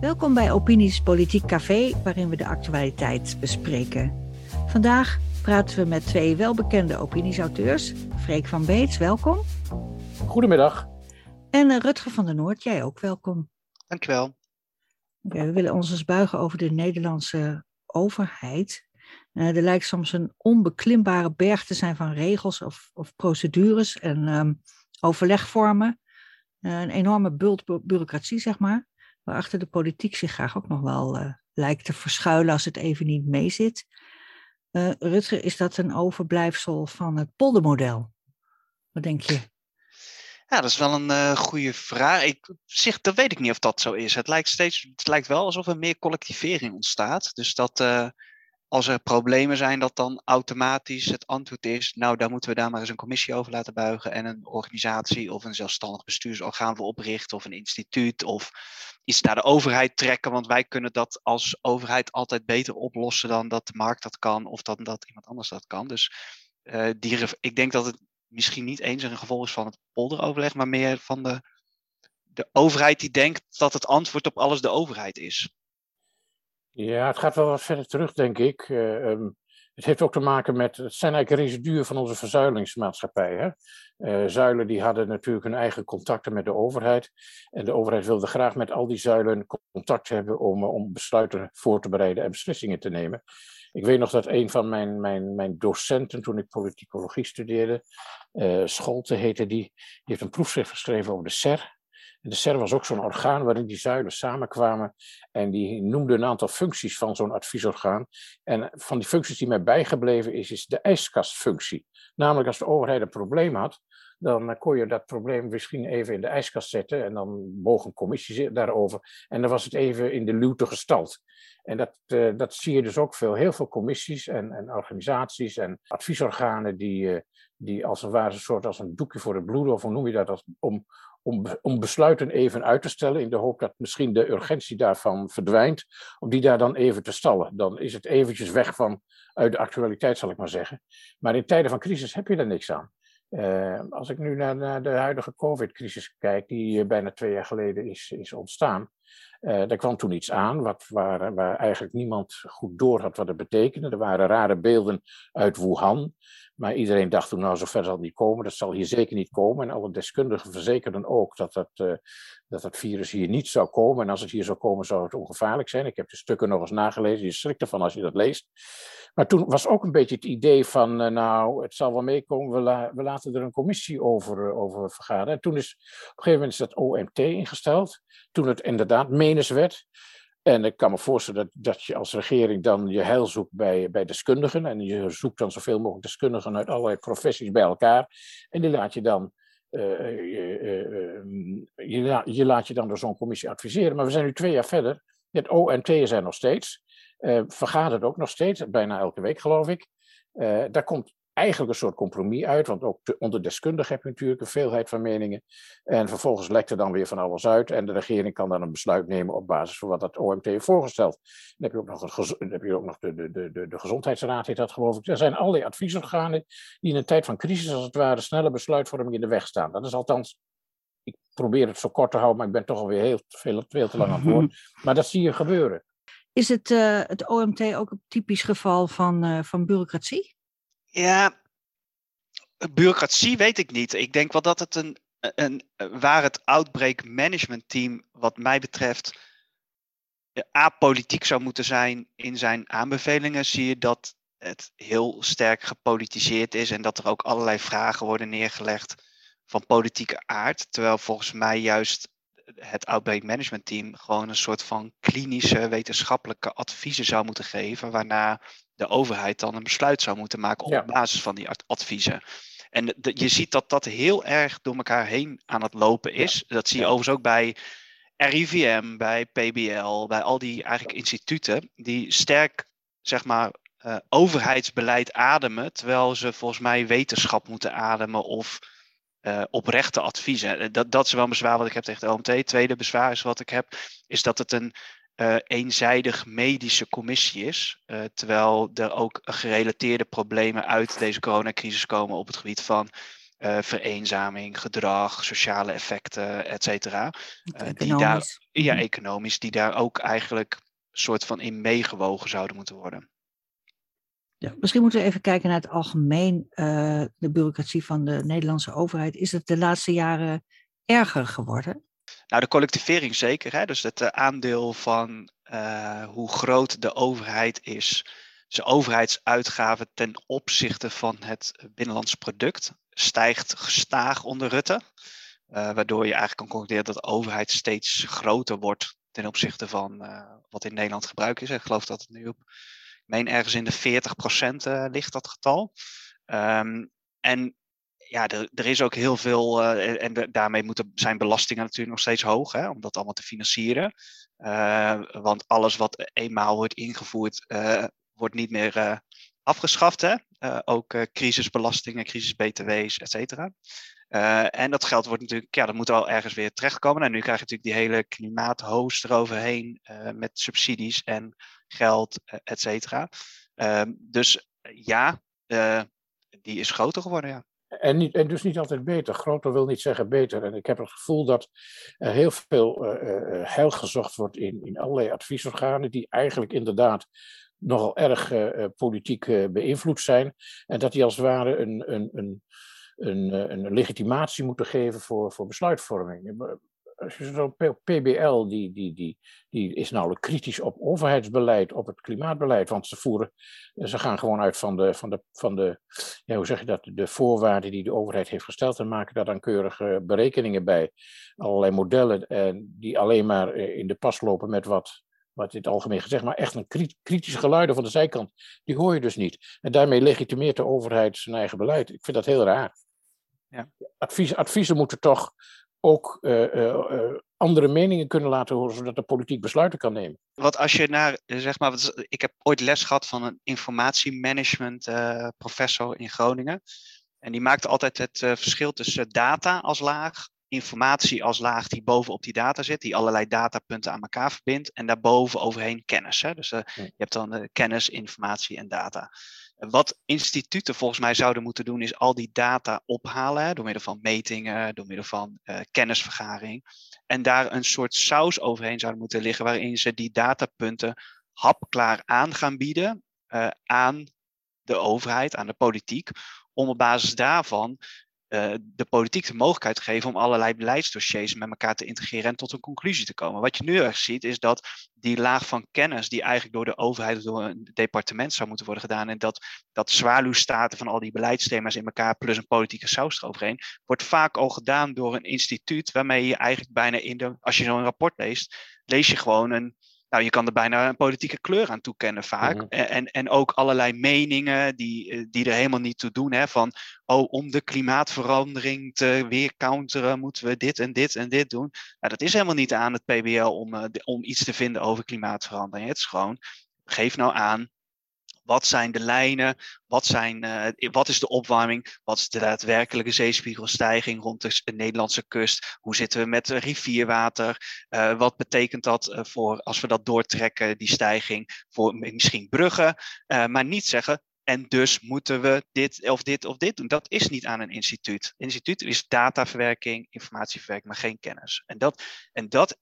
Welkom bij Opinies Politiek Café, waarin we de actualiteit bespreken. Vandaag praten we met twee welbekende opiniesauteurs. Freek van Beets, welkom. Goedemiddag. En eh, Rutger van der Noord, jij ook welkom. Dankjewel. we willen ons eens buigen over de Nederlandse overheid. Uh, er lijkt soms een onbeklimbare berg te zijn van regels of, of procedures en um, overlegvormen. Uh, een enorme bult bureaucratie, zeg maar waarachter de politiek zich graag ook nog wel uh, lijkt te verschuilen als het even niet meezit. Uh, Rutger, is dat een overblijfsel van het poldermodel? Wat denk je? Ja, dat is wel een uh, goede vraag. Ik, zich, dat weet ik niet of dat zo is. Het lijkt, steeds, het lijkt wel alsof er meer collectivering ontstaat. Dus dat als er problemen zijn, dat dan automatisch het antwoord is, nou, dan moeten we daar maar eens een commissie over laten buigen en een organisatie of een zelfstandig bestuursorgaan voor oprichten of een instituut of iets naar de overheid trekken, want wij kunnen dat als overheid altijd beter oplossen dan dat de markt dat kan of dan dat iemand anders dat kan. Dus die, ik denk dat het misschien niet eens een gevolg is van het polderoverleg, maar meer van de, de overheid die denkt dat het antwoord op alles de overheid is. Ja, het gaat wel wat verder terug, denk ik. Uh, um, het heeft ook te maken met, het zijn eigenlijk residuen van onze verzuilingsmaatschappij. Hè? Uh, zuilen die hadden natuurlijk hun eigen contacten met de overheid. En de overheid wilde graag met al die zuilen contact hebben om, om besluiten voor te bereiden en beslissingen te nemen. Ik weet nog dat een van mijn, mijn, mijn docenten, toen ik politicologie studeerde, uh, Scholte heette die, die heeft een proefschrift geschreven over de SER, de CER was ook zo'n orgaan waarin die zuilen samenkwamen. En die noemde een aantal functies van zo'n adviesorgaan. En van die functies die mij bijgebleven is, is de ijskastfunctie. Namelijk als de overheid een probleem had, dan kon je dat probleem misschien even in de ijskast zetten. En dan boog een commissie daarover. En dan was het even in de luwte gestald. En dat, uh, dat zie je dus ook veel. Heel veel commissies en, en organisaties en adviesorganen die, uh, die als het ware een soort als een doekje voor het bloed, of hoe noem je dat, om, om, om besluiten even uit te stellen in de hoop dat misschien de urgentie daarvan verdwijnt, om die daar dan even te stallen. Dan is het eventjes weg van uit de actualiteit, zal ik maar zeggen. Maar in tijden van crisis heb je daar niks aan. Uh, als ik nu naar, naar de huidige COVID-crisis kijk, die uh, bijna twee jaar geleden is, is ontstaan, uh, daar kwam toen iets aan wat, waar, waar eigenlijk niemand goed door had wat het betekende. Er waren rare beelden uit Wuhan. Maar iedereen dacht toen, nou, zover zal het niet komen. Dat zal hier zeker niet komen. En alle deskundigen verzekerden ook dat dat, uh, dat virus hier niet zou komen. En als het hier zou komen, zou het ongevaarlijk zijn. Ik heb de stukken nog eens nagelezen. Je schrikt ervan als je dat leest. Maar toen was ook een beetje het idee van, uh, nou, het zal wel meekomen. We, we, laten er een commissie over, uh, over vergaderen. En toen is op een gegeven moment is dat OMT ingesteld. Toen het inderdaad menens werd. En ik kan me voorstellen dat, dat je als regering dan je heil zoekt bij, bij deskundigen. En je zoekt dan zoveel mogelijk deskundigen uit allerlei professies bij elkaar. En die laat je dan, uh, je, uh, je, je, laat je dan door zo'n commissie adviseren. Maar we zijn nu twee jaar verder. Het OMT is er nog steeds. Uh, vergadert ook nog steeds, bijna elke week geloof ik. daar komt eigenlijk een soort compromis uit, want ook onder deskundigen heb je natuurlijk een veelheid van meningen. En vervolgens lekt er dan weer van alles uit en de regering kan dan een besluit nemen op basis van wat dat OMT heeft voorgesteld. Dan heb je ook nog, een, dan heb je ook nog de, de, de, de Gezondheidsraad, heet dat geloof ik. Er zijn allerlei adviesorganen die in een tijd van crisis als het ware snelle besluitvorming in de weg staan. Dat is althans ik probeer het zo kort te houden, maar ik ben toch alweer heel, veel, veel te lang aan het woord. Maar dat zie je gebeuren. Is het, uh, het OMT ook een typisch geval van, uh, van bureaucratie? Ja, bureaucratie weet ik niet. Ik denk wel dat het een, een waar het outbreak management team, wat mij betreft, apolitiek zou moeten zijn in zijn aanbevelingen, zie je dat het heel sterk gepolitiseerd is en dat er ook allerlei vragen worden neergelegd van politieke aard. Terwijl volgens mij juist het Outbreak Management Team gewoon een soort van klinische wetenschappelijke adviezen zou moeten geven, waarna de overheid dan een besluit zou moeten maken op basis van die adviezen. En je ziet dat dat heel erg door elkaar heen aan het lopen is. Dat zie je overigens ook bij RIVM, bij PBL, bij al die eigenlijk instituten die sterk, zeg maar, uh, overheidsbeleid ademen, terwijl ze volgens mij wetenschap moeten ademen of uh, oprechte adviezen. Dat, dat is wel een bezwaar wat ik heb tegen de OMT. Tweede bezwaar is wat ik heb, is dat het een uh, eenzijdig medische commissie is. Uh, terwijl er ook gerelateerde problemen uit deze coronacrisis komen op het gebied van vereenzaming, gedrag, sociale effecten, et cetera. die daar, ja, mhm. economisch, die daar ook eigenlijk soort van in meegewogen zouden moeten worden. Ja, misschien moeten we even kijken naar het algemeen, de bureaucratie van de Nederlandse overheid. Is het de laatste jaren erger geworden? Nou, de collectivering zeker. Hè? Dus het uh, aandeel van uh, hoe groot de overheid is. Dus overheidsuitgaven ten opzichte van het binnenlands product stijgt gestaag onder Rutte. Waardoor je eigenlijk kan concluderen dat de overheid steeds groter wordt ten opzichte van wat in Nederland gebruik is. Ik geloof dat het nu op, meen ergens in de 40% ligt dat getal. Um, en ja, er, er, is ook heel veel, uh, en daarmee moeten, zijn belastingen natuurlijk nog steeds hoog, hè, om dat allemaal te financieren. Uh, want alles wat eenmaal wordt ingevoerd, wordt niet meer afgeschaft. Hè? ook crisisbelastingen, crisis-BTW's, et cetera. En dat geld wordt natuurlijk, ja, dat moet wel ergens weer terechtkomen. En nu krijg je natuurlijk die hele klimaathoos eroverheen met subsidies en geld, et cetera. Ehm, dus ja, die is groter geworden, ja. En, niet, en dus niet altijd beter. Groter wil niet zeggen beter. En ik heb het gevoel dat er heel veel heil gezocht wordt in, in allerlei adviesorganen, die eigenlijk inderdaad nogal erg politiek beïnvloed zijn. En dat die als het ware een, een, een, een, een legitimatie moeten geven voor, voor besluitvorming zo'n PBL, die, die, die, die is nauwelijks kritisch op overheidsbeleid, op het klimaatbeleid, want ze voeren, ze gaan gewoon uit van de, van de, van de ja, hoe zeg je dat, de voorwaarden die de overheid heeft gesteld en maken daar dan keurige berekeningen bij. Allerlei modellen en die alleen maar eh, in de pas lopen met wat, wat in het algemeen gezegd, maar echt een kritische geluiden van de zijkant, die hoor je dus niet. En daarmee legitimeert de overheid zijn eigen beleid. Ik vind dat heel raar. Ja. Advies, adviezen moeten toch ook uh, uh, andere meningen kunnen laten horen, zodat de politiek besluiten kan nemen. Wat als je naar, zeg maar, ik heb ooit les gehad van een informatiemanagement professor in Groningen. En die maakte altijd het verschil tussen data als laag, informatie als laag die bovenop die data zit, die allerlei datapunten aan elkaar verbindt, en daarboven overheen kennis. Hè? Dus je hebt dan kennis, informatie en data. Wat instituten volgens mij zouden moeten doen, is al die data ophalen door middel van metingen, door middel van uh, kennisvergaring. En daar een soort saus overheen zouden moeten liggen, waarin ze die datapunten hapklaar aan gaan bieden uh, aan de overheid, aan de politiek, om op basis daarvan uh, de politiek de mogelijkheid geven om allerlei beleidsdossiers met elkaar te integreren en tot een conclusie te komen. Wat je nu erg ziet, is dat die laag van kennis, die eigenlijk door de overheid of door een departement zou moeten worden gedaan, en dat, dat zwaluwstaten van al die beleidsthema's in elkaar plus een politieke saus eroverheen, wordt vaak al gedaan door een instituut waarmee je eigenlijk bijna in de, als je zo'n rapport leest, lees je gewoon een nou, je kan er bijna een politieke kleur aan toekennen vaak. Mhm. en, en ook allerlei meningen die, eh, die er helemaal niet toe doen. Hè, van, oh, om de klimaatverandering te weer counteren, moeten we dit en dit en dit doen. Nou, dat is helemaal niet aan het PBL om, uh, om iets te vinden over klimaatverandering. Het is gewoon, geef nou aan wat zijn de lijnen? Wat, zijn, uh, wat is de opwarming? Wat is de daadwerkelijke zeespiegelstijging rond de Nederlandse kust? Hoe zitten we met rivierwater? Uh, wat betekent dat uh, voor, als we dat doortrekken, die stijging, voor misschien bruggen? maar niet zeggen, en dus moeten we dit of dit of dit doen. Dat is niet aan een instituut. instituut is dataverwerking, informatieverwerking, maar geen kennis. En dat, en dat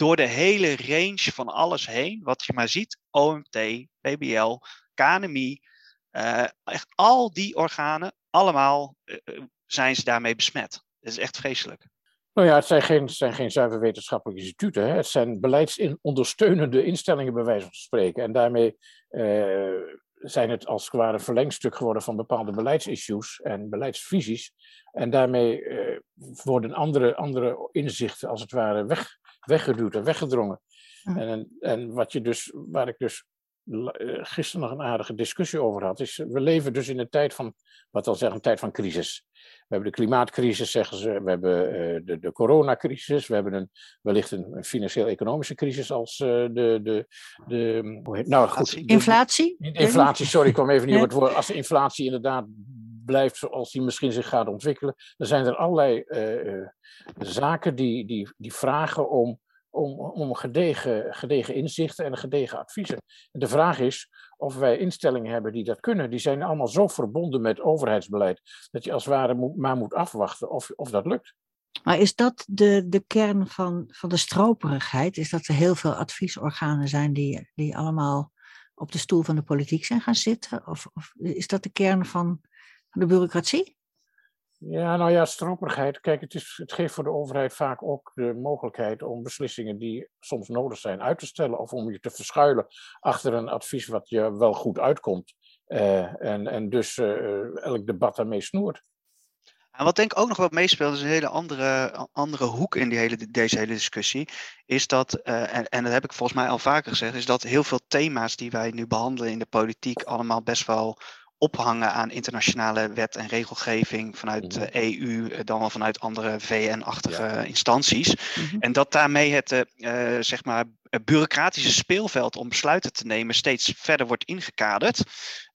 door de hele range van alles heen, wat je maar ziet, OMT, PBL, KNMI, eh, echt al die organen, allemaal uh, zijn ze daarmee besmet. Dat is echt vreselijk. Nou ja, het zijn geen, het zijn geen zuiver wetenschappelijke instituten. Hè? Het zijn beleidsondersteunende instellingen, bij wijze van spreken. En daarmee zijn het als het ware verlengstuk geworden van bepaalde beleidsissues en beleidsvisies. En daarmee worden andere, andere inzichten als het ware weg, weggeduwd en weggedrongen. En, en wat je dus, waar ik dus eh, gisteren nog een aardige discussie over had, is we leven dus in een tijd van, wat al zeggen, een tijd van crisis. We hebben de klimaatcrisis, zeggen ze, we hebben uh, de, de coronacrisis, we hebben een, wellicht een, een financieel-economische crisis als uh, de, de, de hoe heet, nou goed. inflatie? inflatie, sorry, ik kwam even niet op het woord. Als de inflatie inderdaad blijft zoals die misschien zich gaat ontwikkelen, dan zijn er allerlei zaken die, die, die vragen om om, om gedegen, gedegen inzichten en gedegen adviezen. En de vraag is of wij instellingen hebben die dat kunnen. Die zijn allemaal zo verbonden met overheidsbeleid dat je als het ware moet, maar moet afwachten of, of dat lukt. Maar is dat de, de kern van, van de stroperigheid? Is dat er heel veel adviesorganen zijn die, die allemaal op de stoel van de politiek zijn gaan zitten? Of, of is dat de kern van de bureaucratie? Ja, nou ja, stroperigheid. Kijk, het, is, het geeft voor de overheid vaak ook de mogelijkheid om beslissingen die soms nodig zijn uit te stellen. Of om je te verschuilen achter een advies wat je wel goed uitkomt. Uh, en, en dus uh, elk debat daarmee snoert. En wat denk ik ook nog wat meespeelt, is een hele andere, andere hoek in die hele, deze hele discussie. Is dat, en, en dat heb ik volgens mij al vaker gezegd, is dat heel veel thema's die wij nu behandelen in de politiek allemaal best wel ophangen aan internationale wet en regelgeving vanuit de EU, eh, dan wel vanuit andere VN-achtige instanties. Mhm. En dat daarmee het uh, zeg maar bureaucratische speelveld om besluiten te nemen steeds verder wordt ingekaderd.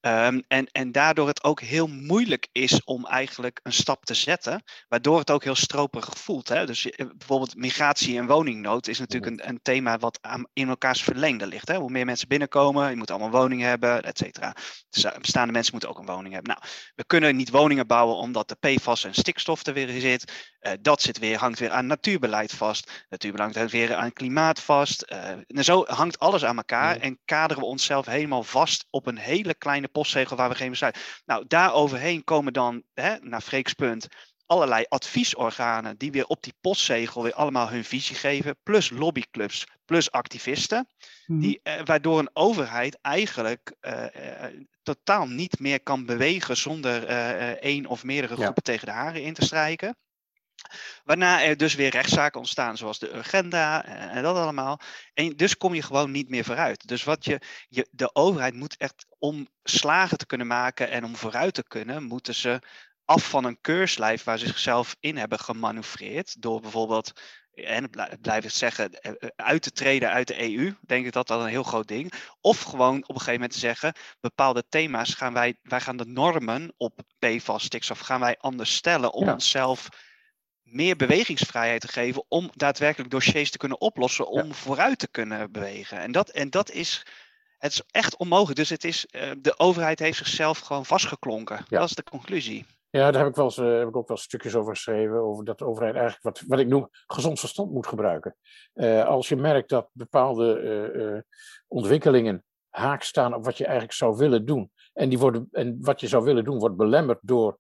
Um, en, en daardoor het ook heel moeilijk is om eigenlijk een stap te zetten, waardoor het ook heel stroperig voelt. Hè? Dus bijvoorbeeld migratie en woningnood is natuurlijk een, een thema wat aan, in elkaars verlengde ligt. Hè? Hoe meer mensen binnenkomen, je moet allemaal woningen hebben, et cetera. Dus bestaande mensen moeten ook een woning hebben. Nou, we kunnen niet woningen bouwen omdat de PFAS en stikstof er weer zit. Uh, dat zit weer, hangt weer aan natuurbeleid vast. Natuurbeleid hangt weer aan klimaat vast. Uh, en zo hangt alles aan elkaar en kaderen we onszelf helemaal vast op een hele kleine postzegel waar we geen besluit. Nou, daar overheen komen dan, hè, naar Freeks punt, allerlei adviesorganen die weer op die postzegel weer allemaal hun visie geven, plus lobbyclubs, plus activisten, mhm. die, eh, waardoor een overheid eigenlijk eh, eh, totaal niet meer kan bewegen zonder eh, één of meerdere groepen tegen de haren in te strijken. Waarna er dus weer rechtszaken ontstaan, zoals de agenda en, dat allemaal. En dus kom je gewoon niet meer vooruit. Dus wat je, je, de overheid moet echt om slagen te kunnen maken en om vooruit te kunnen, moeten ze af van een keurslijf waar ze zichzelf in hebben gemanoeuvreerd. Door bijvoorbeeld, en blijf ik zeggen, eh, eh, uit te treden uit de EU. Denk ik dat dat een heel groot ding. Of gewoon op een gegeven moment te zeggen, bepaalde thema's gaan wij, wij gaan de normen op PFAS, stikstof, gaan wij anders stellen om onszelf meer bewegingsvrijheid te geven om daadwerkelijk dossiers te kunnen oplossen, om vooruit te kunnen bewegen. En dat, en dat is, het is echt onmogelijk. Dus het is, uh, de overheid heeft zichzelf gewoon vastgeklonken. Dat is de conclusie. Ja, daar heb ik, wel eens, uh, heb ik ook wel stukjes over geschreven, over dat de overheid eigenlijk wat, wat ik noem gezond verstand moet gebruiken. Uh, als je merkt dat bepaalde ontwikkelingen haak staan op wat je eigenlijk zou willen doen, en, die worden, en wat je zou willen doen wordt belemmerd door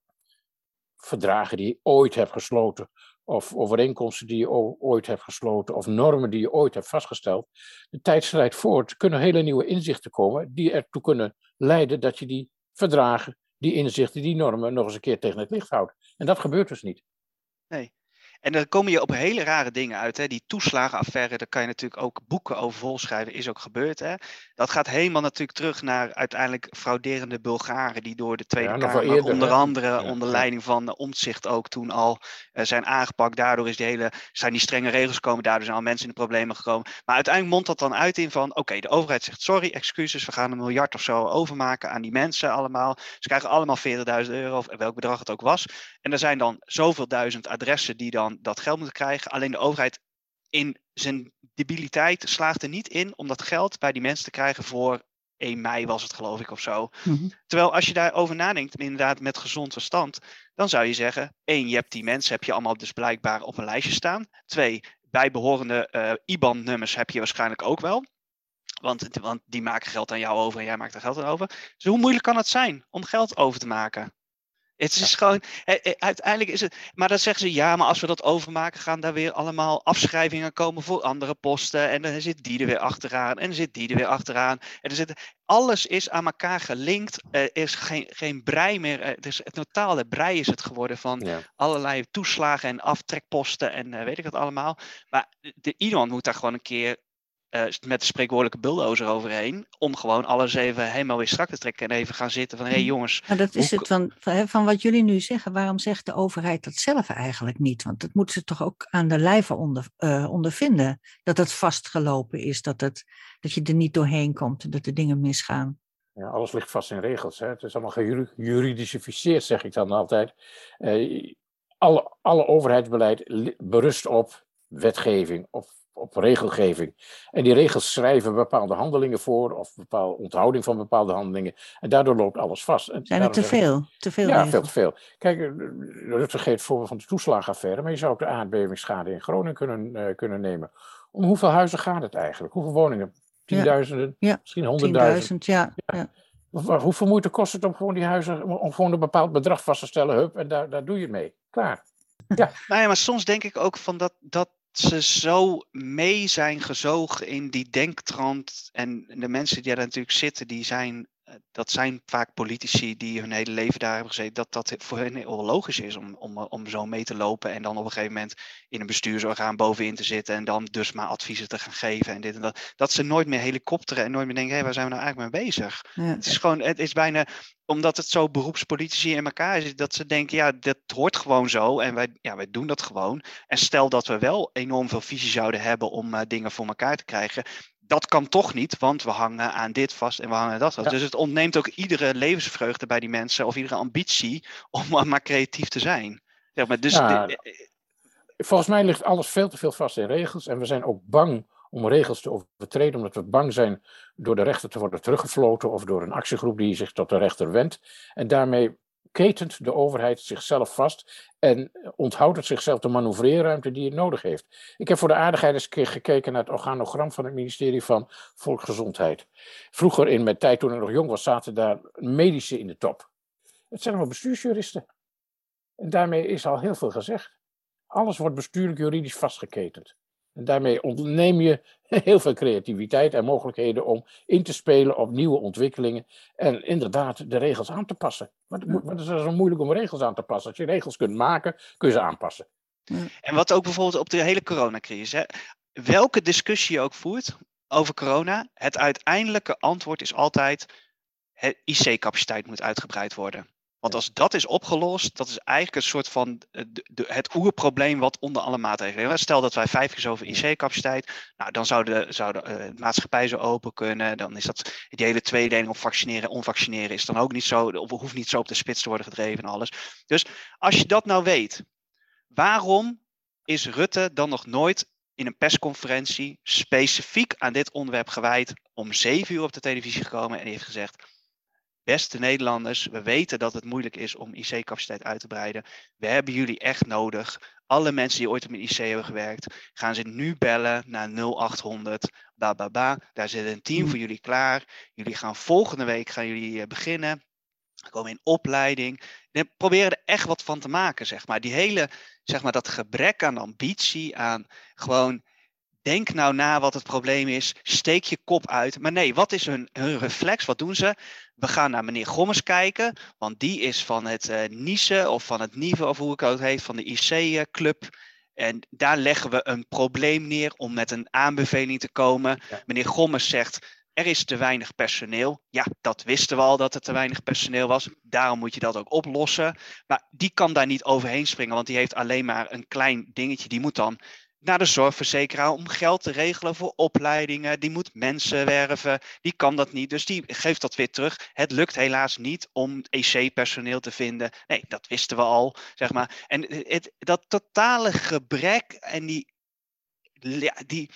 verdragen die je ooit hebt gesloten, of overeenkomsten die je ooit hebt gesloten, of normen die je ooit hebt vastgesteld. De tijd voort, kunnen hele nieuwe inzichten komen die ertoe kunnen leiden dat je die verdragen, die inzichten, die normen nog eens een keer tegen het licht houdt. En dat gebeurt dus niet. Nee. En dan kom je op hele rare dingen uit. Hè? Die toeslagenaffaire, daar kan je natuurlijk ook boeken over volschrijven, is ook gebeurd. Hè? Dat gaat helemaal natuurlijk terug naar uiteindelijk frauderende Bulgaren die door de Tweede Kamer, onder andere onder leiding van Omtzigt ook toen al uh, zijn aangepakt. Daardoor is die hele, zijn die strenge regels gekomen, daardoor zijn al mensen in de problemen gekomen. Maar uiteindelijk mondt dat dan uit in van, oké, de overheid zegt sorry, excuses, we gaan een miljard of zo overmaken aan die mensen allemaal. Ze krijgen allemaal 40.000 euro, of welk bedrag het ook was. En er zijn dan zoveel duizend adressen die dan dat geld moeten krijgen. Alleen de overheid in zijn debiliteit slaagt er niet in om dat geld bij die mensen te krijgen voor 1 mei was het geloof ik of zo. Mhm. Terwijl als je daarover nadenkt, inderdaad met gezond verstand, dan zou je zeggen, één, je hebt die mensen, heb je allemaal dus blijkbaar op een lijstje staan. Twee, bijbehorende uh, IBAN-nummers heb je waarschijnlijk ook wel. Want, want die maken geld aan jou over en jij maakt er geld aan over. Dus hoe moeilijk kan het zijn om geld over te maken? Het is gewoon, uiteindelijk is het, maar dan zeggen ze ja, maar als we dat overmaken, gaan daar weer allemaal afschrijvingen komen voor andere posten. En dan zit die er weer achteraan en dan zit die er weer achteraan. En er zit, alles is aan elkaar gelinkt. Er is geen, geen brei meer. Het, is, het totale brei is het geworden van allerlei toeslagen en aftrekposten en uh, weet ik het allemaal. Maar de, iemand moet daar gewoon een keer met de spreekwoordelijke bulldozer overheen. Om gewoon alles even helemaal weer strak te trekken. En even gaan zitten van, hé hey mm. jongens. Maar dat is het van, van wat jullie nu zeggen. Waarom zegt de overheid dat zelf eigenlijk niet? Want dat moeten ze toch ook aan de lijve onder, uh, ondervinden. Dat het vastgelopen is. Dat, het, dat je er niet doorheen komt. Dat de dingen misgaan. Ja, alles ligt vast in regels. Hè? Het is allemaal gejuridicificeerd, zeg ik dan altijd. Uh, alle, alle overheidsbeleid berust op wetgeving, of op regelgeving. En die regels schrijven bepaalde handelingen voor of bepaalde onthouding van bepaalde handelingen. En daardoor loopt alles vast. En Zijn er te veel? Te veel ja, regels? veel te veel. Kijk, eh, Rutte geeft het voorbeeld van de toeslagenaffaire, maar je zou ook de aardbevingsschade in Groningen kunnen, eh, kunnen nemen. Om hoeveel huizen gaat het eigenlijk? Hoeveel woningen? Tienduizenden, Ja. misschien honderdduizend. 10.000, ja. ja. Hoeveel moeite kost het om gewoon die huizen, om- gewoon een bepaald bedrag vast te stellen? Hup, en daar, daar doe je het mee. Klaar. Nou ja, maar soms denk ik ook van dat, dat ze zo mee zijn gezogen in die denktrand. En de mensen die daar natuurlijk zitten, die zijn, dat zijn vaak politici die hun hele leven daar hebben gezeten. Dat dat voor hen heel logisch is om, om, om zo mee te lopen. En dan op een gegeven moment in een bestuursorgaan bovenin te zitten. En dan dus maar adviezen te gaan geven en dit en dat. Dat ze nooit meer helikopteren en nooit meer denken, hé, waar zijn we nou eigenlijk mee bezig? ja. Het is gewoon, het is bijna omdat het zo beroepspolitici in elkaar zit, dat ze denken, ja, dat hoort gewoon zo en wij, ja, wij doen dat gewoon. En stel dat we wel enorm veel visie zouden hebben om eh, dingen voor elkaar te krijgen, dat kan toch niet, want we hangen aan dit vast en we hangen aan dat vast. Ja. Dus het ontneemt ook iedere levensvreugde bij die mensen of iedere ambitie om maar, maar creatief te zijn. Zeg maar, dus Ja, de- eh, Volgens mij ligt alles veel te veel vast in regels. En we zijn ook bang om regels te overtreden, omdat we bang zijn door de rechter te worden teruggefloten of door een actiegroep die zich tot de rechter wendt. En daarmee ketent de overheid zichzelf vast en onthoudt het zichzelf de manoeuvreerruimte die het nodig heeft. Ik heb voor de aardigheid eens gekeken naar het organogram van het ministerie van Volksgezondheid. Vroeger in mijn tijd toen ik nog jong was, zaten daar medici in de top. Het zijn allemaal bestuursjuristen. En daarmee is al heel veel gezegd. Alles wordt bestuurlijk juridisch vastgeketend. En daarmee ontneem je heel veel creativiteit en mogelijkheden om in te spelen op nieuwe ontwikkelingen. En inderdaad de regels aan te passen. Want het is zo moeilijk om regels aan te passen. Als je regels kunt maken, kun je ze aanpassen. En wat ook bijvoorbeeld op de hele coronacrisis, hè, welke discussie je ook voert over corona, het uiteindelijke antwoord is altijd: het IC-capaciteit moet uitgebreid worden. Want als dat is opgelost, dat is eigenlijk een soort van eh, de, de- het oerprobleem wat onder alle maatregelen. Stel dat wij vijf keer zoveel IC-capaciteit, nou dan zou de, zou de eh, maatschappij zo open kunnen. Dan is dat die hele tweedeling op vaccineren en onvaccineren is dan ook niet zo, of hoeft niet zo op de spits te worden gedreven en alles. Dus als je dat nou weet, waarom is Rutte dan nog nooit in een persconferentie specifiek aan dit onderwerp gewijd om zeven uur op de televisie gekomen en heeft gezegd: Beste Nederlanders, we weten dat het moeilijk is om IC-capaciteit uit te breiden. We hebben jullie echt nodig. Alle mensen die ooit op een IC hebben gewerkt, gaan ze nu bellen naar 0800. Ba, ba, ba. Daar zit een team voor jullie klaar. Jullie gaan volgende week gaan jullie eh, beginnen. Komen in opleiding. We proberen er echt wat van te maken, zeg maar. Die hele, zeg maar, dat gebrek aan ambitie, aan gewoon denk nou na wat het probleem is, steek je kop uit. Maar nee, wat is hun, hun reflex? Wat doen ze? We gaan naar meneer Gommers kijken, want die is van het eh NICE of van het NIVE of hoe ik het ook heet, van de IC-club. En daar leggen we een probleem neer om met een aanbeveling te komen. Ja. Meneer Gommers zegt, er is te weinig personeel. Ja, dat wisten we al dat er te weinig personeel was. Daarom moet je dat ook oplossen. Maar die kan daar niet overheen springen, want die heeft alleen maar een klein dingetje. Die moet dan naar de zorgverzekeraar om geld te regelen voor opleidingen. Die moet mensen werven. Die kan dat niet. Dus die geeft dat weer terug. Het lukt helaas niet om EC-personeel te vinden. Nee, dat wisten we al, zeg maar. En het, dat totale gebrek en die, ja, die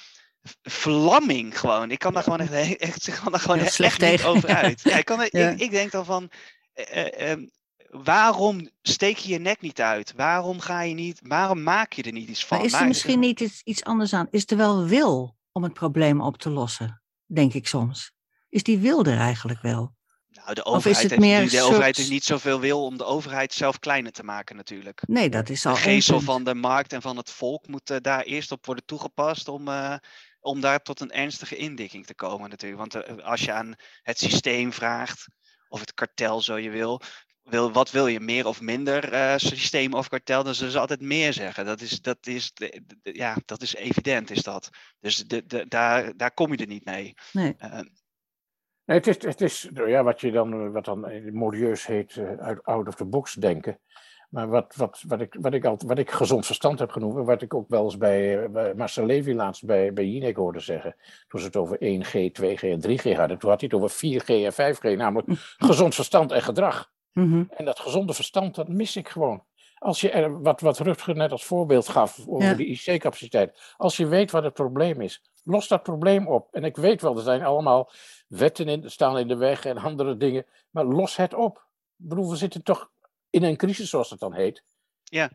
verlamming gewoon. Ik kan daar gewoon echt, echt, ik kan daar gewoon echt slecht niet over uit. Ja, ik, kan, er- Ja. ik, ik denk dan van... ehm, waarom steek je je nek niet uit? Waarom ga je niet, waarom maak je er niet iets van? Maar is er misschien niet iets, iets anders aan? Is er wel wil om het probleem op te lossen? Denk ik soms. Is die wil er eigenlijk wel? Nou, de Of is overheid, het heeft, meer nu- de soort- overheid heeft niet zoveel wil om de overheid zelf kleiner te maken natuurlijk. Nee, dat is al De geestel van de markt en van het volk moet daar eerst op worden toegepast om, eh, om daar tot een ernstige indikking te komen natuurlijk. Want eh, als je aan het systeem vraagt, of het kartel zo je wil, wil wat wil je, meer of minder eh, systeem of kartel, dan zullen ze altijd meer zeggen. Dat is, dat is, ja, dat is evident is dat. Dus de, de, daar, daar kom je er niet mee. Nee. Eh, Nee, het is, het is ja, wat je dan, wat dan modieus heet, eh, uit out of the box denken. Maar wat, wat, wat, ik, wat, ik altijd, wat ik gezond verstand heb genoemd, en wat ik ook wel eens bij, bij Marcel Levy laatst bij, bij Jinek hoorde zeggen, toen ze het over 1G, 2G en 3G hadden, toen had hij het over 4G en 5G, namelijk gezond verstand en gedrag. Mhm. En dat gezonde verstand, dat mis ik gewoon. Als je er, wat, wat Rutger net als voorbeeld gaf over Ja. de IC-capaciteit. Als je weet wat het probleem is, los dat probleem op. En ik weet wel, er zijn allemaal wetten in, staan in de weg en andere dingen. Maar los het op. Ik bedoel, we zitten toch in een crisis, zoals het dan heet. Ja.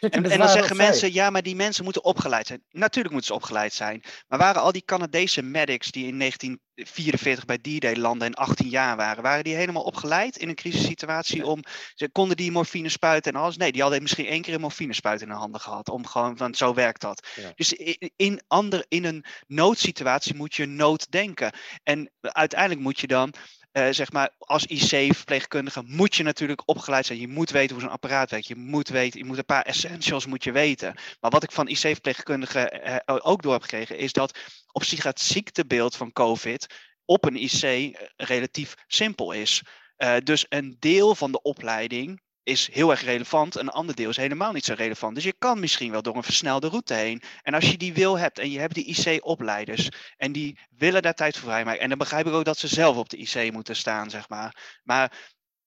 En, en dan zeggen mensen, ja, maar die mensen moeten opgeleid zijn. Natuurlijk moeten ze opgeleid zijn. Maar waren al die Canadese medics die in 1944 bij D-Day landen en 18 jaar waren, waren die helemaal opgeleid in een crisissituatie om, ze, konden die morfine spuiten en alles? Nee, die hadden misschien één keer een morfine spuit in hun handen gehad, om gewoon, want zo werkt dat. Ja. Dus in, in, ander, in een noodsituatie moet je nood denken. En uiteindelijk moet je dan eh, zeg maar, als IC-verpleegkundige moet je natuurlijk opgeleid zijn. Je moet weten hoe zo'n apparaat werkt. Je moet weten, je moet een paar essentials moet je weten. Maar wat ik van IC-verpleegkundigen eh, ook door heb gekregen, is dat op zich het ziektebeeld van COVID op een IC eh, relatief simpel is. Eh, dus een deel van de opleiding is heel erg relevant. Een ander deel is helemaal niet zo relevant. Dus je kan misschien wel door een versnelde route heen. En als je die wil hebt en je hebt die IC-opleiders en die willen daar tijd voor vrijmaken. En dan begrijp ik ook dat ze zelf op de IC moeten staan, zeg maar. Maar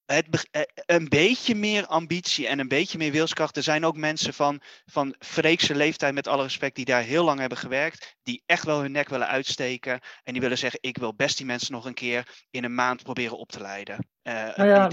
het, eh, een beetje meer ambitie en een beetje meer wilskracht. Er zijn ook mensen van, van Freekse leeftijd, met alle respect, die daar heel lang hebben gewerkt. Die echt wel hun nek willen uitsteken. En die willen zeggen: Ik wil best die mensen nog een keer in een maand proberen op te leiden. Eh, Nou ja,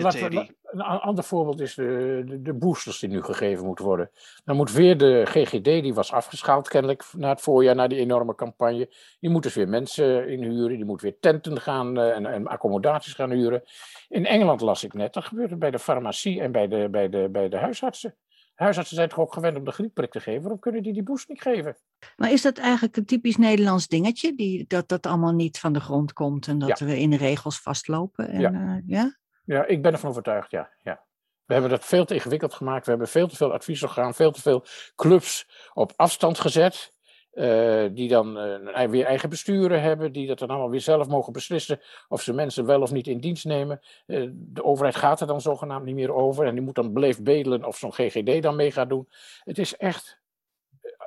een ander voorbeeld is de, de, de boosters die nu gegeven moeten worden. Dan moet weer de GGD, die was afgeschaald kennelijk na het voorjaar, na die enorme campagne. Die moet dus weer mensen inhuren, die moet weer tenten gaan eh, en, en accommodaties gaan huren. In Engeland las ik net, dat gebeurt het bij de farmacie en bij de, bij de, bij de huisartsen. Huisartsen zijn toch ook gewend om de griepprik te geven, waarom kunnen die die boost niet geven? Maar is dat eigenlijk een typisch Nederlands dingetje, die, dat dat allemaal niet van de grond komt en dat Ja. we in de regels vastlopen? En, Ja. ja. ja? Ja, ik ben ervan overtuigd, ja. ja. We hebben dat veel te ingewikkeld gemaakt. We hebben veel te veel adviesorgaan, veel te veel clubs op afstand gezet. Eh, die dan eh, weer eigen besturen hebben, die dat dan allemaal weer zelf mogen beslissen of ze mensen wel of niet in dienst nemen. Eh, de overheid gaat er dan zogenaamd niet meer over en die moet dan beleefd bedelen of zo'n GGD dan mee gaat doen. Het is echt,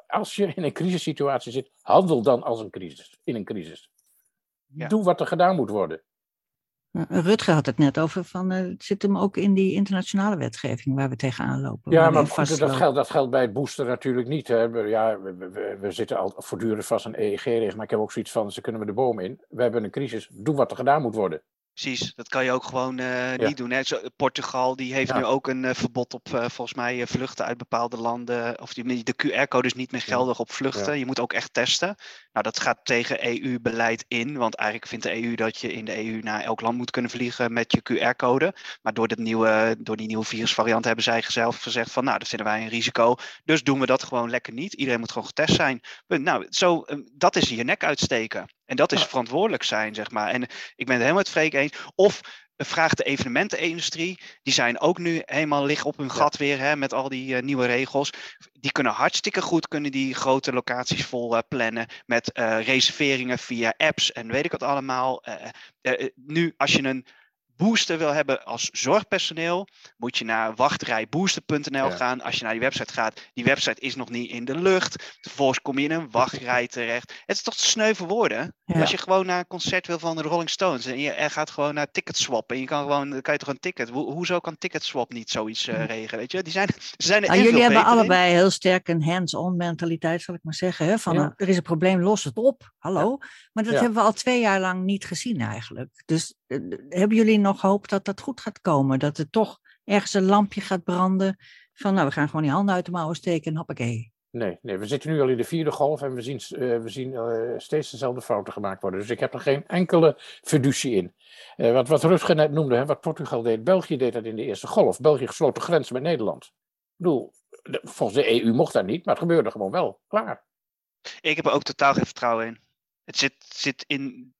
als je in een crisissituatie zit, handel dan als een crisis, in een crisis. Ja. Doe wat er gedaan moet worden. Uh, Rutger had het net over, van, eh, het zit hem ook in die internationale wetgeving waar we tegenaan lopen. Ja, maar goed, dat, geldt, dat geldt bij het booster natuurlijk niet. Hè. We, ja, we, we, we zitten al voortdurend vast aan EEG-regels, maar ik heb ook zoiets van, ze kunnen we de boom in. We hebben een crisis, doe wat er gedaan moet worden. Precies, dat kan je ook gewoon eh, Ja. niet doen. Hè. Zo, Portugal die heeft Ja. nu ook een eh, verbod op eh, volgens mij vluchten uit bepaalde landen. Of die, de QR-code is niet meer geldig op vluchten. Ja. Je moet ook echt testen. Nou, dat gaat tegen EU-beleid in. Want eigenlijk vindt de EU dat je in de EU naar elk land moet kunnen vliegen met je QR-code. Maar door, dit nieuwe, door die nieuwe virusvariant hebben zij zelf gezegd van nou, dat vinden wij een risico. Dus doen we dat gewoon lekker niet. Iedereen moet gewoon getest zijn. Nou, zo, dat is je nek uitsteken. En dat is Ja. verantwoordelijk zijn, zeg maar. En ik ben het helemaal met Freek eens. Of vraag de evenementenindustrie. Die zijn ook nu helemaal liggen op hun gat weer hè, met al die eh, nieuwe regels. Die kunnen hartstikke goed kunnen die grote locaties vol eh, plannen met eh, reserveringen via apps en weet ik wat allemaal. Eh, eh, eh, nu, als je een booster wil hebben als zorgpersoneel, moet je naar wachtrijbooster.nl Ja. gaan. Als je naar die website gaat, die website is nog niet in de lucht. Vervolgens kom je in een wachtrij terecht. Het is toch te sneu voor woorden? Ja. Als je gewoon naar een concert wil van de Rolling Stones en je er gaat gewoon naar Ticketswap en je kan gewoon, dan kan je toch een ticket. Ho- hoezo kan Ticketswap niet zoiets eh, regelen? Weet je, die zijn, ze zijn er Nou, echt jullie hebben in. allebei heel sterk een hands-on mentaliteit, zal ik maar zeggen. Hè? Van, Ja. er is een probleem, los het op. Hallo. Maar dat Ja. hebben we al twee jaar lang niet gezien eigenlijk. Dus hebben jullie nog hoop dat dat goed gaat komen? Dat er toch ergens een lampje gaat branden van, nou, we gaan gewoon die handen uit de mouwen steken en hoppakee. Nee, nee, we zitten nu al in de vierde golf en we zien, eh, we zien eh, steeds dezelfde fouten gemaakt worden. Dus ik heb er geen enkele fiducie in. Eh, wat, wat Rutger net noemde, hè, wat Portugal deed, België deed dat in de eerste golf. België gesloot de grens met Nederland. Ik bedoel, de- volgens de EU mocht dat niet, maar het gebeurde gewoon wel. Klaar. Ik heb er ook totaal geen vertrouwen in. Het zit, zit in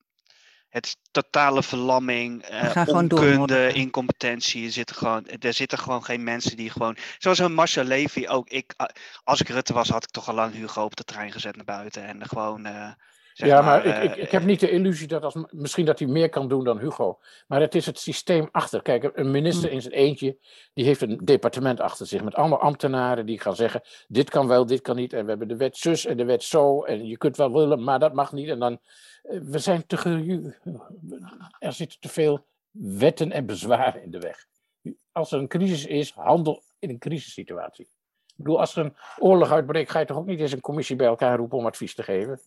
het is totale verlamming, eh, door, onkunde, incompetentie. Er zitten, gewoon, er zitten gewoon geen mensen die gewoon... Zoals een Marcel Levy ook. Ik, ah, als ik Rutte was, had ik toch al lang Hugo op de trein gezet naar buiten. En gewoon... eh, zeg ja, maar, ik, ik, ik heb niet de illusie dat als, misschien dat hij meer kan doen dan Hugo. Maar het is het systeem achter. Kijk, een minister Hm. in zijn eentje, die heeft een departement achter zich. Met allemaal ambtenaren die gaan zeggen, dit kan wel, dit kan niet. En we hebben de wet zus en de wet zo. En je kunt wel willen, maar dat mag niet. En dan, eh, we zijn te Er zitten te veel wetten en bezwaren in de weg. Als er een crisis is, handel in een crisissituatie. Ik bedoel, als er een oorlog uitbreekt, ga je toch ook niet eens een commissie bij elkaar roepen om advies te geven?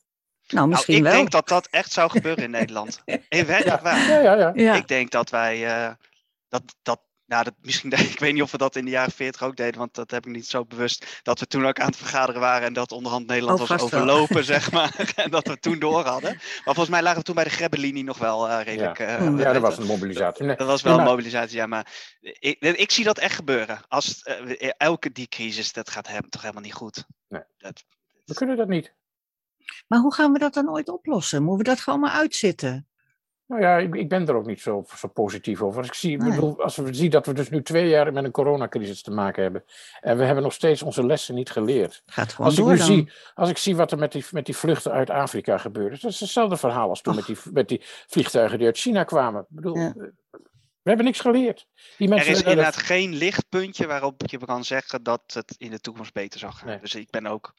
Nou, misschien nou, ik wel. denk dat dat echt zou gebeuren in Nederland. In werkelijk waar. Ja, ja, ja. ja. Ik denk dat wij eh, dat, dat, nou, dat misschien, ik weet niet of we dat in de jaren 40 ook deden, want dat heb ik niet zo bewust. Dat we toen ook aan het vergaderen waren en dat onderhand Nederland Oh, was wel. overlopen, zeg maar. En dat we toen door hadden. Maar volgens mij lagen we toen bij de Grebbelinie nog wel eh, redelijk. eh, Mm. Ja, dat was een mobilisatie. Nee, dat was wel nee, een mobilisatie, ja, maar ik, ik zie dat echt gebeuren. Als elke die crisis, dat gaat hem, toch helemaal niet goed. Nee. Dat, We kunnen dat niet. Maar hoe gaan we dat dan ooit oplossen? Moeten we dat gewoon maar uitzitten? Nou ja, ik, ik ben er ook niet zo, zo positief over. Als ik, zie, Nee. bedoel, als we zien dat we dus nu twee jaar met een coronacrisis te maken hebben. En we hebben nog steeds onze lessen niet geleerd. Gaat gewoon Als ik, nu dan. zie, als ik zie wat er met die, met die vluchten uit Afrika gebeurt. Dat is hetzelfde verhaal als toen met die, met die vliegtuigen die uit China kwamen. Ik bedoel, Ja. eh, we hebben niks geleerd. Die er is dat- inderdaad geen lichtpuntje waarop je kan zeggen dat het in de toekomst beter zal gaan. Nee. Dus ik ben ook,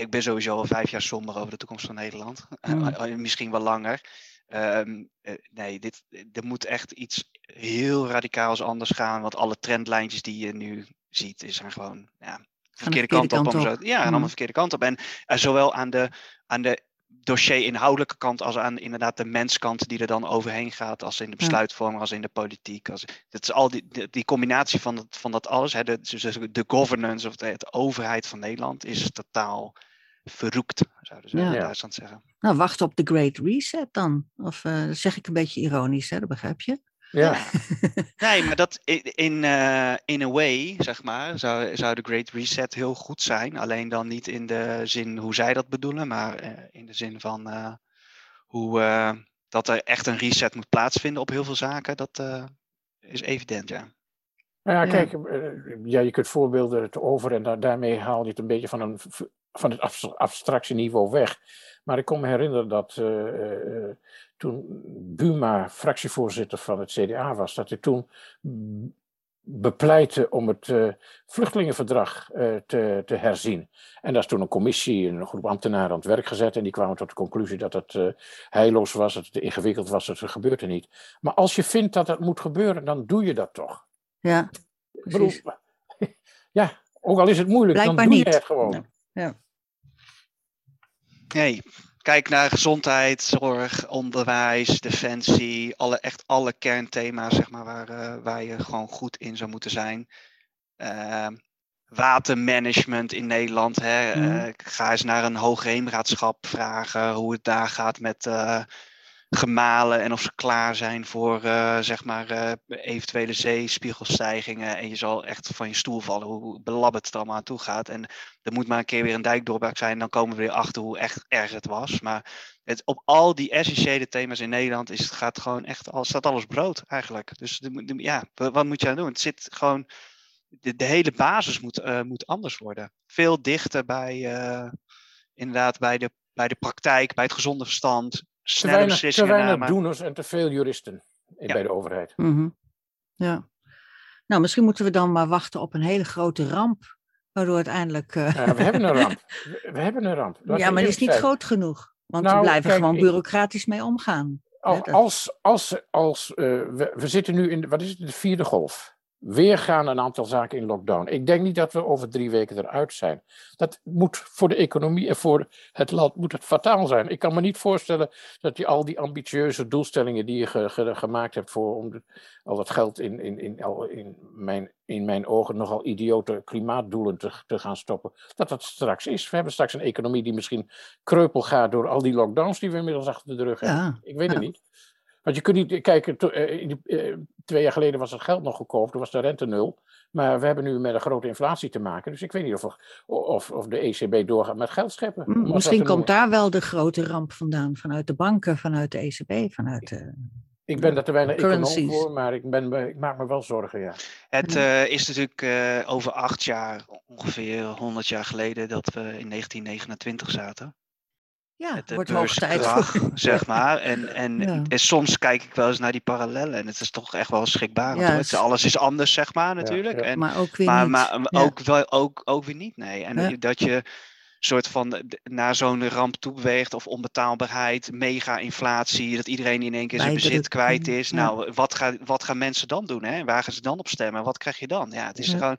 ik ben sowieso al vijf jaar somber over de toekomst van Nederland. Mm. Eh, eh, misschien wel langer. Ehm, eh, nee, dit, er moet echt iets heel radicaals anders gaan. Want alle trendlijntjes die je nu ziet, is zijn gewoon ja, de verkeerde kant, op. ja, en allemaal de verkeerde kant op. En eh, zowel aan de, aan de dossier-inhoudelijke kant als aan inderdaad de menskant die er dan overheen gaat. Als in de besluitvorming, als in de politiek. Als, het is al die, die, die combinatie van, dat, van dat alles. Hè, de, de governance of de, de overheid van Nederland is totaal verroekt, zouden ze Ja. in. Duitsland zeggen. Nou, wacht op de Great Reset dan. Of eh, dat zeg ik een beetje ironisch, hè? dat begrijp je? Ja. Nee, maar dat in, in, eh, in a way, zeg maar, zou, zou de Great Reset heel goed zijn. Alleen dan niet in de zin hoe zij dat bedoelen, maar eh, in de zin van eh, hoe eh, dat er echt een reset moet plaatsvinden op heel veel zaken. Dat eh, is evident, ja. Nou ja, kijk, ja, je kunt voorbeelden het over en da- daarmee haal je het een beetje van, een, van het abs- abstractieniveau weg. Maar ik kon me herinneren dat eh, eh, toen Buma fractievoorzitter van het CDA was, dat hij toen bepleitte om het eh, vluchtelingenverdrag eh, te, te herzien. En daar is toen een commissie, een groep ambtenaren aan het werk gezet en die kwamen tot de conclusie dat het eh, heilloos was, dat het te ingewikkeld was, dat het gebeurde niet. Maar als je vindt dat het moet gebeuren, dan doe je dat toch. Ja, bedoel, precies. ja, ook al is het moeilijk, Blijkbaar dan doe niet. je het gewoon. Ja. Nee, kijk naar gezondheid, zorg, onderwijs, defensie, alle, echt alle kernthema's zeg maar, waar, eh, waar je gewoon goed in zou moeten zijn. Ehm, watermanagement in Nederland. Hè. Mhm. eh, ga eens naar een hoogheemraadschap vragen hoe het daar gaat met eh, gemalen en of ze klaar zijn voor eh, zeg maar, eh, eventuele zeespiegelstijgingen. En je zal echt van je stoel vallen hoe belabberd het allemaal aan toe gaat. En er moet maar een keer weer een dijkdoorbraak zijn. Dan komen we weer achter hoe echt erg het was. Maar het, op al die essentiële thema's in Nederland is gaat gewoon echt al, staat alles brood eigenlijk. Dus de, ja, wa- wat moet je aan doen? Het zit gewoon. De, hele basis moet, eh, moet anders worden. Veel dichter bij inderdaad bij de, bij de praktijk, bij het gezonde verstand. Te Snelle weinig, te weinig nemen. doeners en te veel juristen in, Ja. bij de overheid. Mhm. ja. Nou, misschien moeten we dan maar wachten op een hele grote ramp. Waardoor uiteindelijk. eh, Ja, we hebben een ramp. We, we hebben een ramp. Laat ja, maar die is niet zijn. groot genoeg. Want Nou, we blijven kijk, gewoon ik- bureaucratisch mee omgaan. Al- Als, als, als, eh, we, we zitten nu in, de, wat is het, de vierde golf. Weer gaan een aantal zaken in lockdown. Ik denk niet dat we over drie weken eruit zijn. Dat moet voor de economie en voor het land moet het fataal zijn. Ik kan me niet voorstellen dat je al die ambitieuze doelstellingen die je ge- ge- gemaakt hebt voor om de- al dat geld in, in, in, al- in, mijn, in mijn ogen nogal idiote klimaatdoelen te, te gaan stoppen, dat dat straks is. We hebben straks een economie die misschien kreupel gaat door al die lockdowns die we inmiddels achter de rug hebben. ja. Ik weet Ja. het niet. Want je kunt niet kijken, to- eh, in die, eh, twee jaar geleden was het geld nog goedkoop, toen was de rente nul. Maar we hebben nu met een grote inflatie te maken. Dus ik weet niet of, er- of, of de ECB doorgaat met geld scheppen. Mm, maar Misschien komt daar wel de grote ramp vandaan. Vanuit de banken, vanuit de ECB, vanuit de. Ik ben daar te weinig econoom voor, maar ik, ben, ik maak me wel zorgen, ja. Het eh, is natuurlijk eh, over acht jaar, ongeveer 100 jaar geleden, dat we in 1929 zaten. Ja, de wordt hoog tijd zeg maar. En, en, Ja. en soms kijk ik wel eens naar die parallellen en het is toch echt wel schrikbarend. Ja, het Het- Alles is anders, zeg maar, natuurlijk. ja. En, Maar ook weer maar niet. maar Ja. ook, wel, ook, ook weer niet, nee. En Ja. dat je soort van naar zo'n ramp toe beweegt of onbetaalbaarheid, mega-inflatie, dat iedereen in één keer zijn bezit kwijt is. Nou, wat, ga, wat gaan mensen dan doen? Hè? Waar gaan ze dan op stemmen? Wat krijg je dan? Ja, het is gewoon,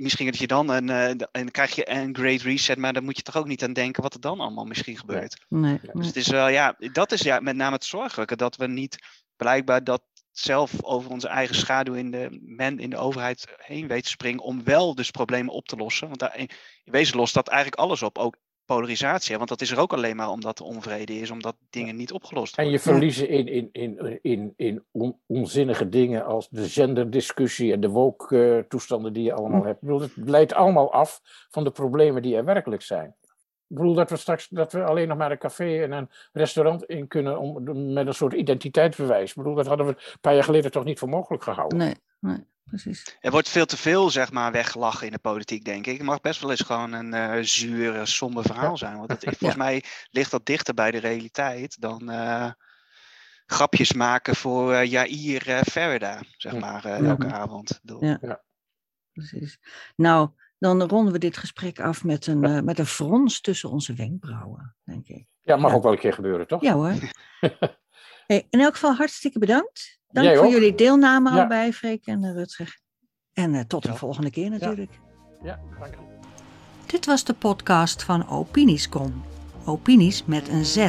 misschien dat je dan een, en eh, krijg je een great reset, maar dan moet je toch ook niet aan denken wat er dan allemaal misschien gebeurt. Nee, Dus het is wel, ja, dat is ja met name het zorgelijke, dat we niet blijkbaar dat zelf over onze eigen schaduw in de, men in de overheid heen weet te springen om wel dus problemen op te lossen. Want daar, in, wezen lost dat eigenlijk alles op, ook polarisatie. Want dat is er ook alleen maar omdat er onvrede is, omdat dingen niet opgelost worden. En je verliezen in, in, in, in, in onzinnige dingen als de genderdiscussie en de woke-toestanden die je allemaal hebt. Ik bedoel, het leidt allemaal af van de problemen die er werkelijk zijn. Ik bedoel dat we straks dat we alleen nog maar een café en een restaurant in kunnen om, met een soort identiteitsbewijs. Ik bedoel, dat hadden we een paar jaar geleden toch niet voor mogelijk gehouden. Nee, nee. Precies. Er wordt veel te veel, zeg maar, weggelachen in de politiek, denk ik. Het mag best wel eens gewoon een uh, zuur, somber verhaal zijn. Want het, volgens mij ligt dat dichter bij de realiteit dan uh, grapjes maken voor uh, Jair uh, Verda, zeg maar, elke avond. Ja. precies. Nou, dan ronden we dit gesprek af met een, uh, met een frons tussen onze wenkbrauwen, denk ik. Ja, mag ook wel een keer gebeuren, toch? Ja hoor. hey, in elk geval hartstikke bedankt. Dank Jij voor ook. jullie deelname ja. al bij Freek en Rutger. En uh, tot de volgende keer natuurlijk. Ja, ja dank je. Dit was de podcast van Opiniescom. Opinies met een Z.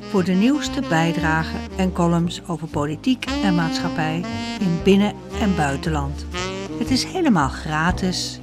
Voor de nieuwste bijdragen en columns over politiek en maatschappij in binnen- en buitenland. Het is helemaal gratis